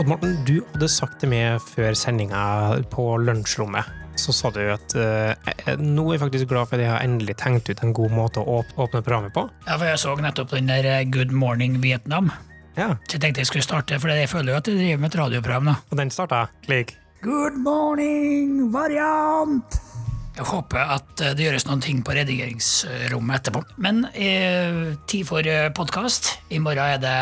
Odd Morten, du hadde sagt til meg før sendinga på lunsjrommet, så sa du at uh, nå er jeg faktisk glad for at jeg har endelig tenkt ut en god måte å åpne programmet på. Ja, for jeg så nettopp den der eh, Good Morning Vietnam. Ja, Så jeg tenkte jeg skulle starte, for jeg føler jo at jeg driver med et radioprogram. da. Og den starta slik. Good morning, variant! Jeg håper at det gjøres noen ting på redigeringsrommet etterpå. Men eh, tid for podkast. I morgen er det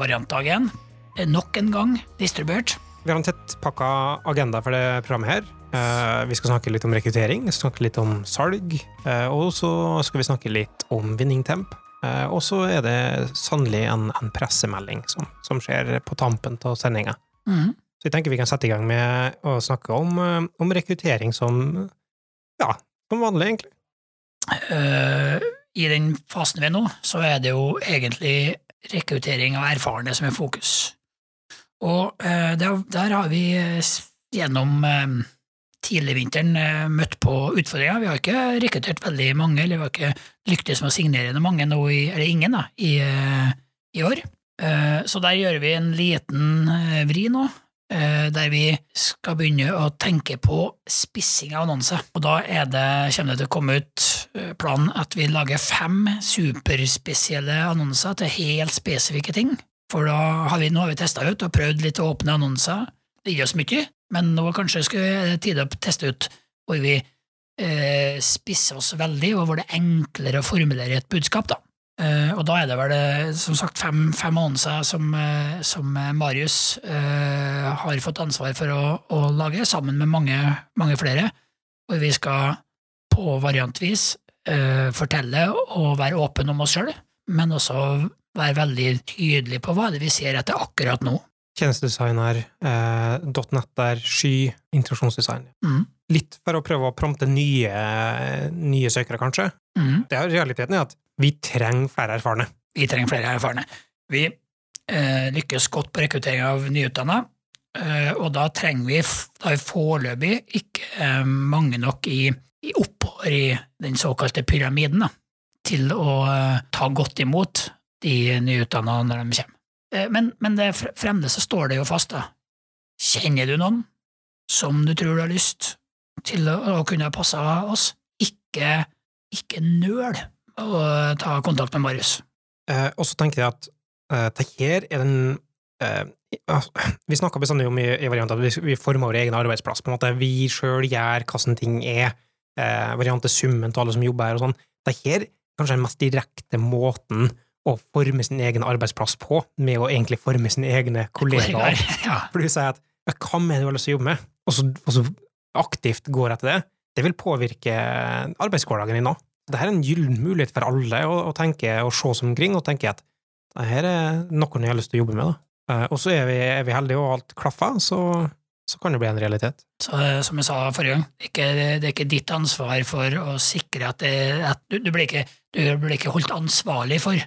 variantdag igjen. Eh, Nok en gang distribuert. Vi har en tettpakka agenda for det programmet her. Eh, vi skal snakke litt om rekruttering, snakke litt om salg, eh, og så skal vi snakke litt om vinningtemp. Eh, og så er det sannelig en, en pressemelding som, som skjer på tampen av sendinga. Mm. Så jeg tenker vi kan sette i gang med å snakke om, eh, om rekruttering som ja, som vanlig, egentlig. Uh, I den fasen vi er nå, så er det jo egentlig rekruttering av erfarne som er fokus. Og eh, der, der har vi eh, gjennom eh, tidligvinteren møtt på utfordringer. Vi har ikke rekruttert veldig mange, eller vi har ikke lyktes med å signere noen mange nå i, eller ingen, da, i, i år. Så der gjør vi en liten vri nå, der vi skal begynne å tenke på spissing av annonser. Og da det, kommer det til å komme ut planen at vi lager fem superspesielle annonser til helt spesifikke ting. For da har vi, nå har vi testa ut og prøvd litt å åpne annonser. Det gir oss mye, men nå kanskje skulle vi tid å teste ut hvor vi eh, spisser oss veldig, og hvor det er enklere å formulere et budskap. da. Eh, og da er det vel eh, som sagt fem, fem annonser som, eh, som Marius eh, har fått ansvar for å, å lage, sammen med mange, mange flere, hvor vi skal på variantvis fortelle og være åpne om oss sjøl, men også være veldig tydelig på hva det er vi ser etter akkurat nå. Tjenestedesigner, eh, .net der, sky, interaksjonsdesign. Mm. Litt for å prøve å prompte nye, nye søkere, kanskje. Mm. Det er realiteten er at vi trenger flere erfarne. Vi trenger flere erfarne. Vi eh, lykkes godt på rekruttering av nyutdanna, eh, og da trenger vi, da er vi foreløpig ikke eh, mange nok i, i oppover i den såkalte pyramiden, da, til å eh, ta godt imot de nyutdanna når de kommer. Eh, men men det, fremdeles så står det jo fast, da. Kjenner du noen som du tror du har lyst til å, å kunne passe oss? Ikke, ikke nøl å ta kontakt med Marius. Eh, og så tenker jeg at eh, det her er den eh, altså, Vi snakka bestandig om i, i variant at vi, vi former vår egen arbeidsplass. på en måte Vi sjøl gjør hva som ting er. Eh, variant er summen til alle som jobber her. og sånn. Det her er kanskje den mest direkte måten å forme sin egen arbeidsplass på, med å egentlig forme sine egne kollegaer. Ja. For du sier at hva med du har lyst til å jobbe med, og så, og så aktivt går etter det, det vil påvirke arbeidshverdagen din òg. Dette er en gyllen mulighet for alle å, å tenke og se seg omkring og tenke at dette er noe jeg har lyst til å jobbe med. Da. Eh, Og så er vi, er vi heldige og alt klaffer, så, så kan det bli en realitet. Så, eh, som jeg sa forrige gang, ikke, det er ikke ditt ansvar for å sikre at, det, at du, du, blir ikke, du blir ikke holdt ansvarlig for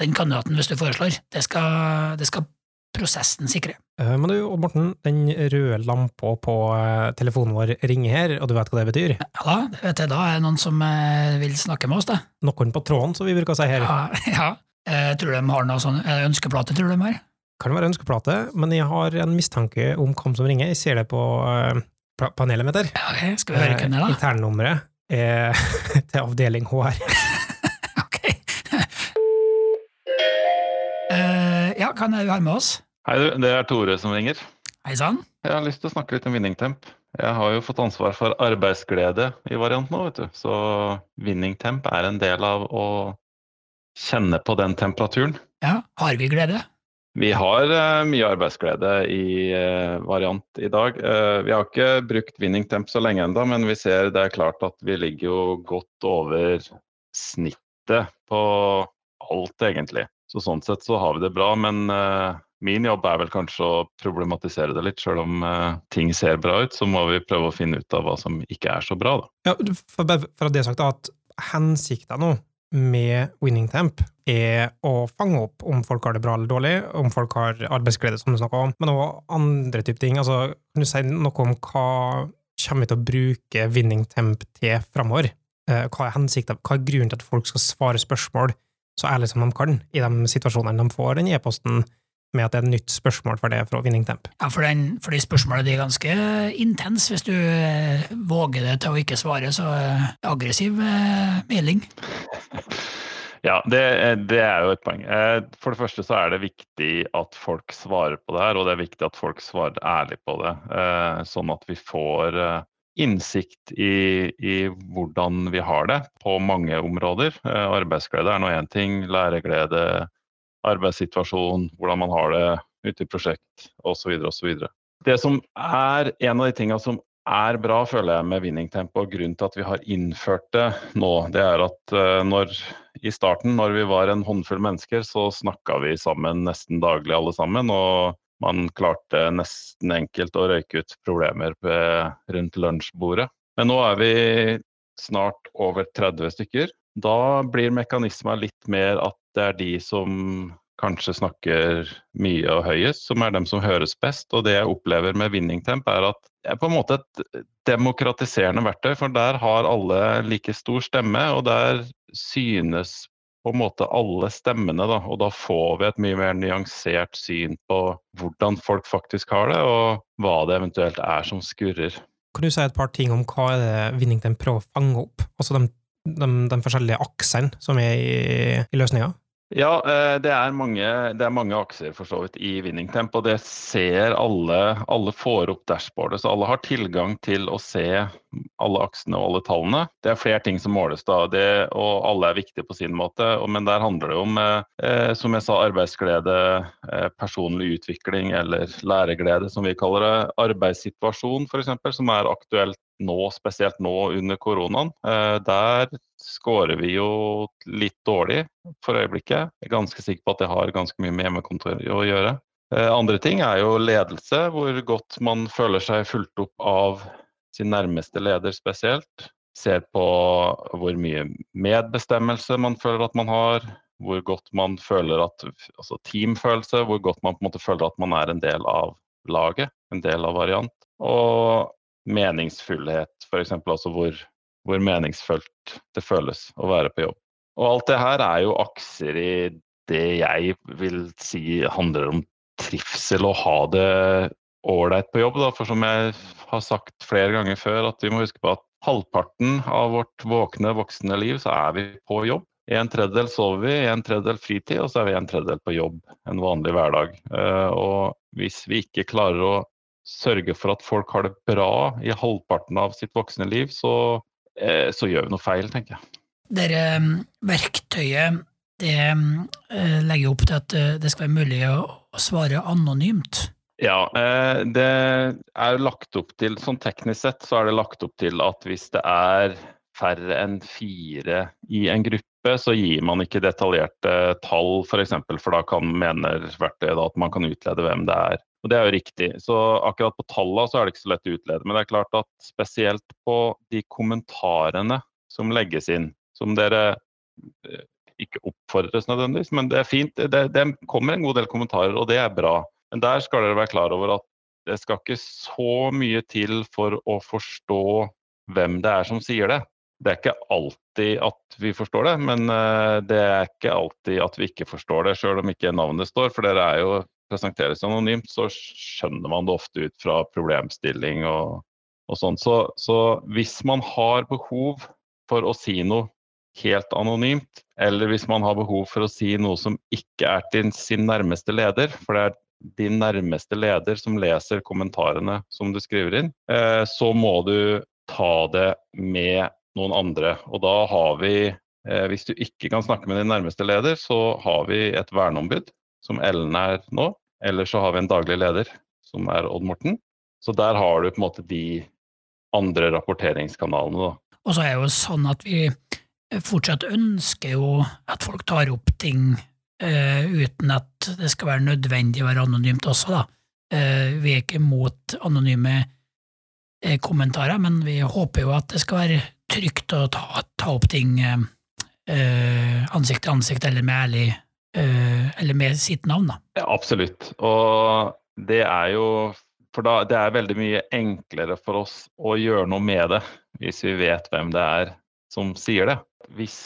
den kandidaten hvis du foreslår. Det skal, det skal prosessen sikre. Eh, Men du, Odd Morten, den røde lampa på eh, telefonen vår ringer her, og du vet hva det betyr? Ja da, det vet jeg, da er det noen som eh, vil snakke med oss, da. Noen på tråden, som vi bruker å si her. Ja, ja. Jeg tror de har noe sånn ønskeplate, tror de har? Kan være ønskeplate, men jeg har en mistanke om hvem som ringer. Jeg ser det på pa- panelet mitt der. Ja, okay. skal vi høre hvem det er, da? Internnummeret er til avdeling HR. Kan jeg ha med oss? Hei, du. Det er Tore som ringer. Hei sann. Jeg har lyst til å snakke litt om Vinningtemp. Jeg har jo fått ansvar for arbeidsglede i variant nå, vet du. Så Vinningtemp er en del av å kjenne på den temperaturen. Ja, har vi glede? Vi har uh, mye arbeidsglede i uh, variant i dag. Uh, vi har ikke brukt Vinningtemp så lenge ennå, men vi ser det er klart at vi ligger jo godt over snittet på alt, egentlig. Så sånn sett så har vi det bra, men uh, min jobb er vel kanskje å problematisere det litt. Selv om uh, ting ser bra ut, så må vi prøve å finne ut av hva som ikke er så bra, da. Ja, for, for det sagt, at hensikten nå med Winning Temp er å fange opp om folk har det bra eller dårlig, om folk har arbeidsglede, som du snakka om, men òg andre typer ting. Altså, kan du si noe om hva kommer vi til å bruke Winning Temp til framover? Eh, Hva er hensikten, hva er grunnen til at folk skal svare spørsmål så ærlig som de kan, i de situasjonene de får den e-posten med at det er et nytt spørsmål for det fra Winningtemp. Ja, for, den, for de spørsmålene er ganske intense. Hvis du eh, våger det til å ikke svare, så eh, aggressiv eh, melding. Ja, det, det, er jo et poeng. Eh, for det første så er det viktig at folk svarer på det her, og det er viktig at folk svarer ærlig på det. Eh, sånn at vi får innsikt i, i, hvordan vi har det på mange områder. Arbeidsglede er nå én ting, læreglede, arbeidssituasjon, hvordan man har det ute i prosjekt osv. osv. Det som er en av de tingene som er bra, føler jeg, med vinningtempo, og grunnen til at vi har innført det nå, det er at uh, når, i starten, når vi var en håndfull mennesker, så snakka vi sammen nesten daglig alle sammen. Og man klarte nesten enkelt å røyke ut problemer rundt lunsjbordet. Men nå er vi snart over 30 stykker. Da blir mekanisma litt mer at det er de som kanskje snakker mye og høyest, som er dem som høres best. Og det jeg opplever med Vinningtemp, er at det er på en måte et demokratiserende verktøy, for der har alle like stor stemme, og der synes på en måte alle stemmene, da. Og da får vi et mye mer nyansert syn på hvordan folk faktisk har det, og hva det eventuelt er som skurrer. Kan du si et par ting om hva er det Winnington prøver å fange opp? Altså de de, de forskjellige aksene som er i, i løsninga? Ja, eh, det er, mange, det er mange akser for så vidt i Winningtemp, og det ser alle. Alle får opp dashboardet, så alle har tilgang til å se alle aksene og alle tallene. Det er flere ting som måles, da, det, og alle er viktige på sin måte. Men der handler det om, eh, som jeg sa, arbeidsglede, eh, personlig utvikling eller læreglede, som vi kaller det. Arbeidssituasjon, f.eks., som er aktuelt nå, spesielt nå under koronaen. Eh, der scorer vi jo litt dårlig for øyeblikket. Jeg er ganske sikker på at det har ganske mye med hjemmekontor å gjøre. Eh, andre ting er jo ledelse, hvor godt man føler seg fulgt opp av sin nærmeste leder spesielt. Ser på hvor mye medbestemmelse man føler at man har, hvor godt man føler at Altså teamfølelse, hvor godt man på en måte føler at man er en del av laget, en del av variant. Og meningsfullhet, f.eks. Altså hvor, hvor meningsfullt det føles å være på jobb. Og alt det her er jo akser i det jeg vil si handler om trivsel og ha det ålreit på jobb. Da. For som jeg har sagt flere ganger før, at vi må huske på at halvparten av vårt våkne, voksne liv så er vi på jobb. En tredjedel sover vi, en tredjedel fritid, og så er vi en tredjedel på jobb en vanlig hverdag. Eh, og hvis vi ikke klarer å sørge for at folk har det bra i halvparten av sitt voksne liv, så, eh, så gjør vi noe feil, tenker jeg. Dette um, verktøyet det uh, legger opp til at det skal være mulig å, svare anonymt. Ja, eh, det er lagt opp til, sånn teknisk sett så er det lagt opp til at hvis det er færre enn fire i en gruppe, så gir man ikke detaljerte tall, f.eks., for, eksempel, for da kan mener verktøyet at man kan utlede hvem det er. Og det er jo riktig. Så akkurat på tallene så er det ikke så lett å utlede. Men det er klart at spesielt på de kommentarene som legges inn, som dere eh, ikke oppfordres nødvendigvis, men det er fint. Det, det kommer en god del kommentarer, og det er bra. Men der skal dere være klar over at det skal ikke så mye til for å forstå hvem det er som sier det. Det er ikke alltid at vi forstår det, men eh, det er ikke alltid at vi ikke forstår det, sjøl om ikke navnet står. For dere er jo presenteres anonymt, så skjønner man det ofte ut fra problemstilling og, og sånn. Så, så, hvis man har behov for å si noe helt anonymt, eller hvis man har behov for å si noe som ikke er til sin nærmeste leder, for det er din nærmeste leder som leser kommentarene som du skriver inn, eh, så må du ta det med noen andre. Og da har vi eh, hvis du ikke kan snakke med din nærmeste leder, så har vi et verneombud som Ellen er nå. Eller så har vi en daglig leder, som er Odd Morten. Så der har du på en måte de andre rapporteringskanalene, da. Og så er det jo sånn at vi fortsatt ønsker jo at folk tar opp ting eh, uten at det skal være nødvendig å være anonymt også, da. Eh, vi er ikke mot anonyme uh, kommentarer, men vi håper jo at det skal være trygt å ta, ta opp ting ansikt til ansikt eller med ærlig Eh, eller med sitt navn, da. Ja, absolutt. Og det er jo For da, det er veldig mye enklere for oss å gjøre noe med det hvis vi vet hvem det er som sier det. Hvis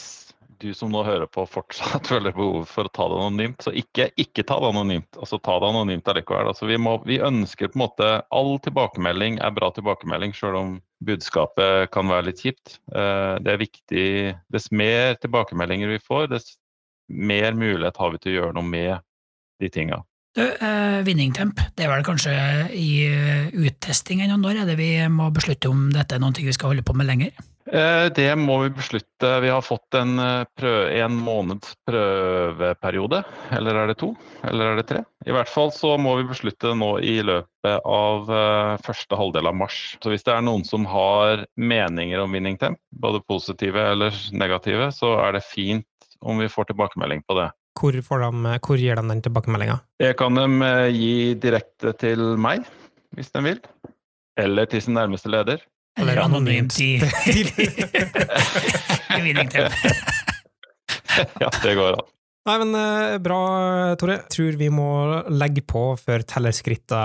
du som nå hører på fortsatt føler behov for å ta det anonymt, så ikke, ikke ta det anonymt. Altså ta det anonymt allikevel. Altså, vi, må, vi ønsker på en måte All tilbakemelding er bra tilbakemelding, sjøl om budskapet kan være litt kjipt. Eh, det er viktig Dess mer tilbakemeldinger vi får, dess mer mulighet har vi til å gjøre noe med de tinga. Du, eh, Vinningtemp, det er vel kanskje i uh, uttesting ennå? Når er det vi må beslutte om dette er noe vi skal holde på med lenger? Eh, det må vi beslutte. Vi har fått en, eh, prøve, en måneds prøveperiode. Eller er det to? Eller er det tre? I hvert fall så må vi beslutte nå i løpet av uh, første halvdel av mars. Så hvis det er noen som har meninger om Winningtemp, både positive eller negative, så er det fint om vi får tilbakemelding på det. Hvor, de, hvor gir de den tilbakemeldinga? Det kan de eh, gi direkte til meg, hvis de vil. Eller til sin nærmeste leder. Eller anonymt i ja, det går an. Nei, men eh, bra, Tore. Tror vi må legge på før tellerskritta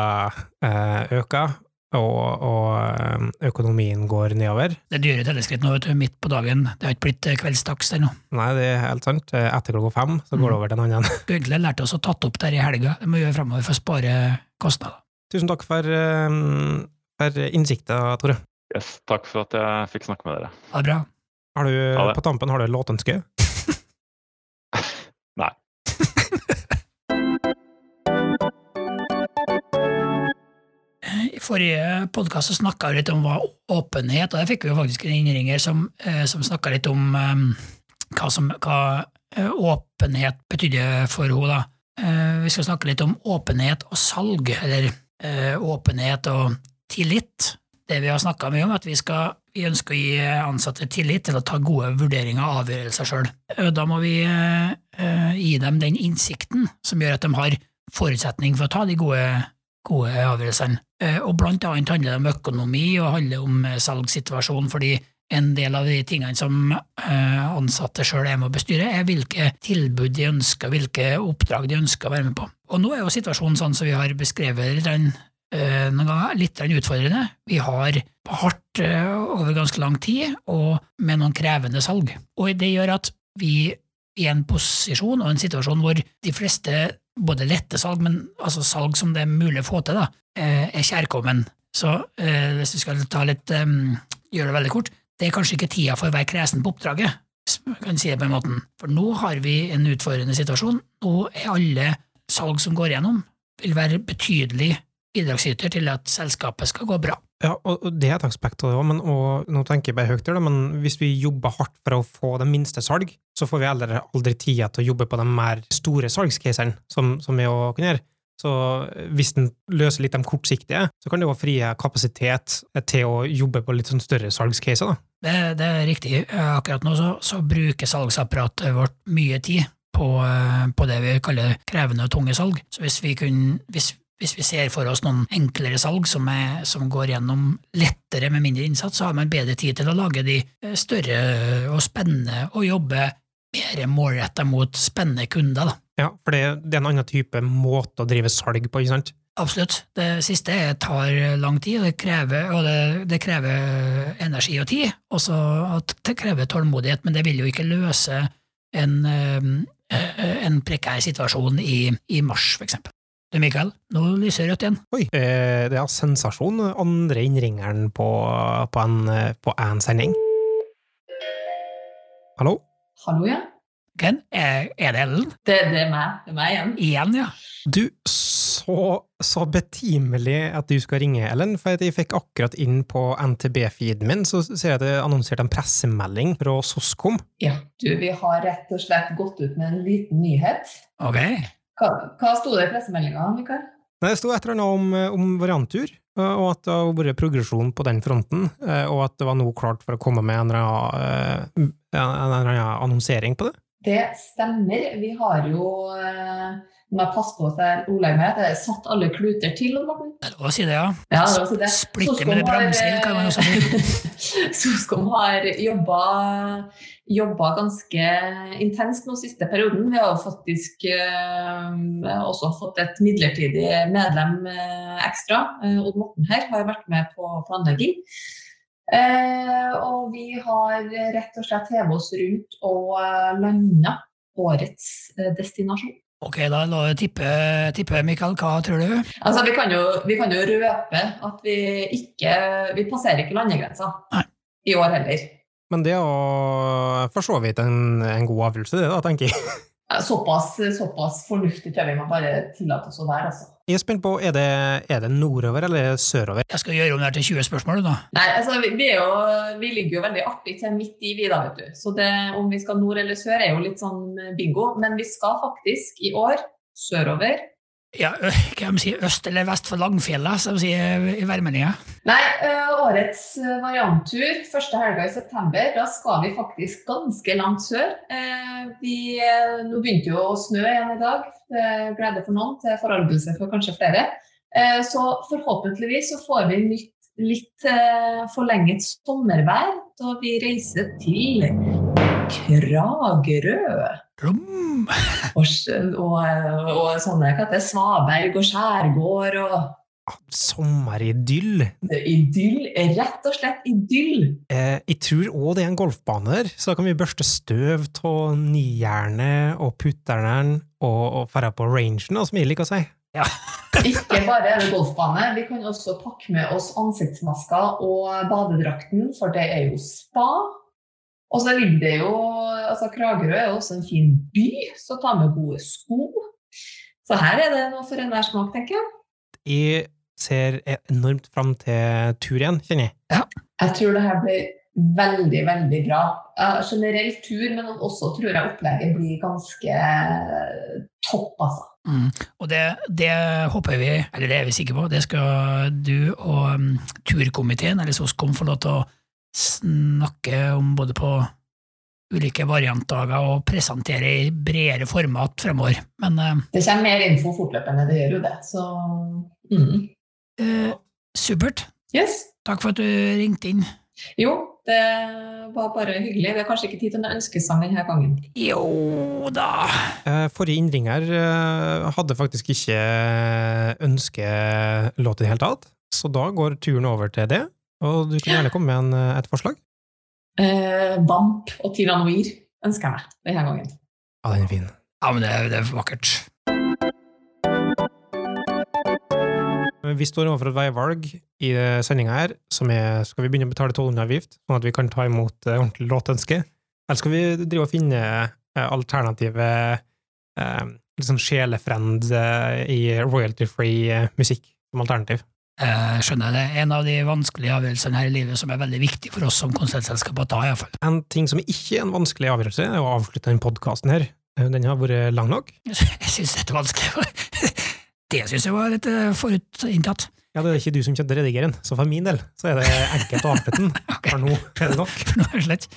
eh, øker og, og eh, økonomien går nedover. Det er dyre telleskritt nå, vet du, midt på dagen. Det har ikke blitt kveldsdags ennå. Nei, det er helt sant. Etter klokka fem så går det mm. over til en annen. Skulle egentlig lært oss å tatt opp der i helga. Det må vi gjøre fremover for å spare kostnader. Tusen takk for, for innsikta, Tore. Yes, takk for at jeg fikk snakke med dere. Ha det bra. Har du, på tampen har du låtønske? Nei. I forrige podkast snakka vi litt om hva åpenhet og Der fikk vi jo faktisk en innringer som, eh, som snakka litt om um, hva, som, hva uh, åpenhet betydde for henne. Uh, vi skal snakke litt om åpenhet og salg, eller uh, åpenhet og tillit. Det vi har snakka mye om, at vi, skal, vi, ønsker å gi ansatte tillit til å ta gode vurderinger og avgjørelser sjøl. Da må vi gi dem den innsikten som gjør at de har forutsetning for å ta de gode gode avgjørelsene. Eh, og blant annet handler det om økonomi og handler om eh, salgssituasjonen, fordi en del av de tingene som eh, ansatte sjøl er med å bestyre, er hvilke tilbud de ønsker, hvilke oppdrag de ønsker å være med på. Og nå er jo situasjonen sånn som vi har beskrevet litt, noen ganger, litt utfordrende. Vi har hardt over ganske lang tid, og med noen krevende salg. Og det gjør at vi i en posisjon og en situasjon hvor de fleste både lette salg, men altså salg som det er mulig å få til, da, eh, er kjærkommen. Så eh, hvis vi skal ta litt, gjøre det veldig kort, det er kanskje ikke tida for å være kresen på oppdraget, kan si det på en måte. For nå har vi en utfordrende situasjon. Nå er alle salg som går gjennom, vil være betydelig bidragsyter til at selskapet skal gå bra. Ja, og det er et aspekt av det òg, men og, nå tenker jeg bare høyt her, men hvis vi jobber hardt for å få det minste salg, så får vi aldri, aldri tida til å jobbe på de mer store salgscasene, som, som vi òg kan gjøre. Så hvis den løser litt de kortsiktige, så kan det jo frie kapasitet til å jobbe på litt sånn større salgscaser. Det, det, er riktig. Akkurat nå så, så bruker salgsapparatet vårt mye tid på, på, det vi kaller krevende og tunge salg. Så hvis vi, kunne, hvis, hvis vi ser for oss noen enklere salg som, er, som, går gjennom lettere med mindre innsats, så har man bedre tid til å lage de eh, større og spennende og jobbe mer målretta mot spennende kunder. Da. Ja, for det, det, er en annen type måte å drive salg på, ikke sant? Absolutt. Det siste tar lang tid, og det krever, og det, det krever energi og tid. Også at det krever tålmodighet, men det vil jo ikke løse en, eh, en prekær situasjon i, i mars, for eksempel. Du, Mikael, nå lyser rødt igjen. Oi, eh, det er sensasjon. Andre innringeren på, på, en, på en sending. Hallo? Hallo, ja. Ken, er, er det Ellen? Det, det, er meg. Det er meg igjen. Igjen, ja. Du, så, så betimelig at du skal ringe, Ellen, for jeg fikk akkurat inn på NTB-feeden min, så ser jeg at det er annonsert en pressemelding fra Soskom. Ja, du, vi har rett og slett gått ut med en liten nyhet. Ok. Hva, hva sto det i pressemeldinga, Mikael? Det sto et eller annet om, eh, om varianttur, eh, og at det har vært progresjon på den fronten, eh, og at det var nå klart for å komme med en eller annen annonsering på det. Det stemmer. Vi har jo må jeg passe på at ordlegger meg, at jeg satt alle kluter til. Morten. Det er lov å si det, ja. ja det det. Splitter med det bramseil, kan man også si. Soskom har jobba, jobba, ganske intenst nå siste perioden. Vi har faktisk uh, også fått et midlertidig medlem uh, ekstra. Uh, Odd Morten her har vært med på planlegging. Eh, og vi har rett og slett hevet oss rundt og eh, landa årets eh, destinasjon. Ok, da la jeg tippe, tippe, Mikael. Hva tror du? Altså, vi kan jo, vi kan jo røpe at vi ikke Vi passerer ikke landegrensa i år heller. Men det er for så vidt en, en god avgjørelse, det da, tenker jeg. Såpass, såpass fornuftig tror jeg vi må bare tillate oss å være, altså. Jeg er spent på, er det, er det nordover eller sørover? Jeg skal gjøre om det her til 20 spørsmål, da. Nei, altså, vi, vi, er jo, vi ligger jo veldig artig til midt i, vi da, vet du. Så det, om vi skal nord eller sør, er jo litt sånn bingo. Men vi skal faktisk i år sørover. Ja, hva si, øst eller vest for Langfjellet, som de sier i værmeldinga. Nei, årets varianttur, første helga i september, da skal vi faktisk ganske langt sør. Eh, vi, nå begynte jo å snø igjen i dag, glede for noen, til forargelse for kanskje flere. Eh, så forhåpentligvis så får vi nytt, litt forlenget sommervær da vi reiser til Kragerø. Rom. Og, og, og sånne, det, Svaberg og skjærgård og Ah, Sommeridyll. Idyll. Rett og slett idyll. Eh, jeg tror òg det er en golfbane der, så da kan vi børste støv av nijernet og putteren og, og dra på rangen, som jeg liker å si. Ikke bare er det golfbane, vi kan også pakke med oss ansiktsmasker og badedrakten, for det er jo spa. Og så ligger det jo altså Kragerø er jo også en fin by, så ta med gode sko. Så her er det noe for enhver smak, tenker jeg. Jeg ser enormt fram til tur igjen, kjenner jeg. Ja. Jeg tror det her blir veldig, veldig bra. Generelt tur, men også tror jeg opplegget blir ganske topp, altså. Mm. Og det, det håper vi, eller det er vi sikre på, det skal du og um, turkomiteen, eller SOSKOM, få lov til å snakke om både på ulike variantdager og presentere i bredere format fremover. Men eh, Det kommer mer info fortløpende, det gjør jo det. Så mm. eh, supert. yes. Takk for at du ringte inn. Jo, det var bare hyggelig. Vi har kanskje ikke tid til en ønskesang denne gangen. Jo da. Eh, Forrige innringer eh, hadde faktisk ikke ønskelåt i det hele tatt, så da går turen over til det. Og du kan gjerne komme med en, et forslag. Eh, Vamp og tilanoir, ønsker jeg meg denne gangen. Ja, den er fin. Ja, men det, er- det er vakkert. Vi står overfor et veivalg i sendinga her, som er skal vi begynne å betale tollunderavgift, sånn at vi kan ta imot eh, ordentlig låtønske? Eller skal vi drive og finne eh, alternative eh, liksom sjelefrend eh, i royalty-free eh, musikk som alternativ? Jeg skjønner det. En av de vanskelige avgjørelsene her i livet som er veldig viktig for oss som konsertselskap å ta, iallfall. En ting som ikke er en vanskelig avgjørelse, er å avslutte denne podkasten her. Eh, Den har vært lang nok. Jeg syns dette er vanskelig. Det syns jeg var litt eh, forutinntatt. Ja, det er ikke du som kommer til å redigere den, så for min del så er det enkelt å avslutte den. For nå er det nok. For nå er det slett.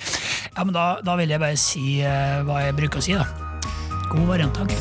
Ja, men da, da vil jeg bare si uh, hva jeg bruker å si, da. God variantdag.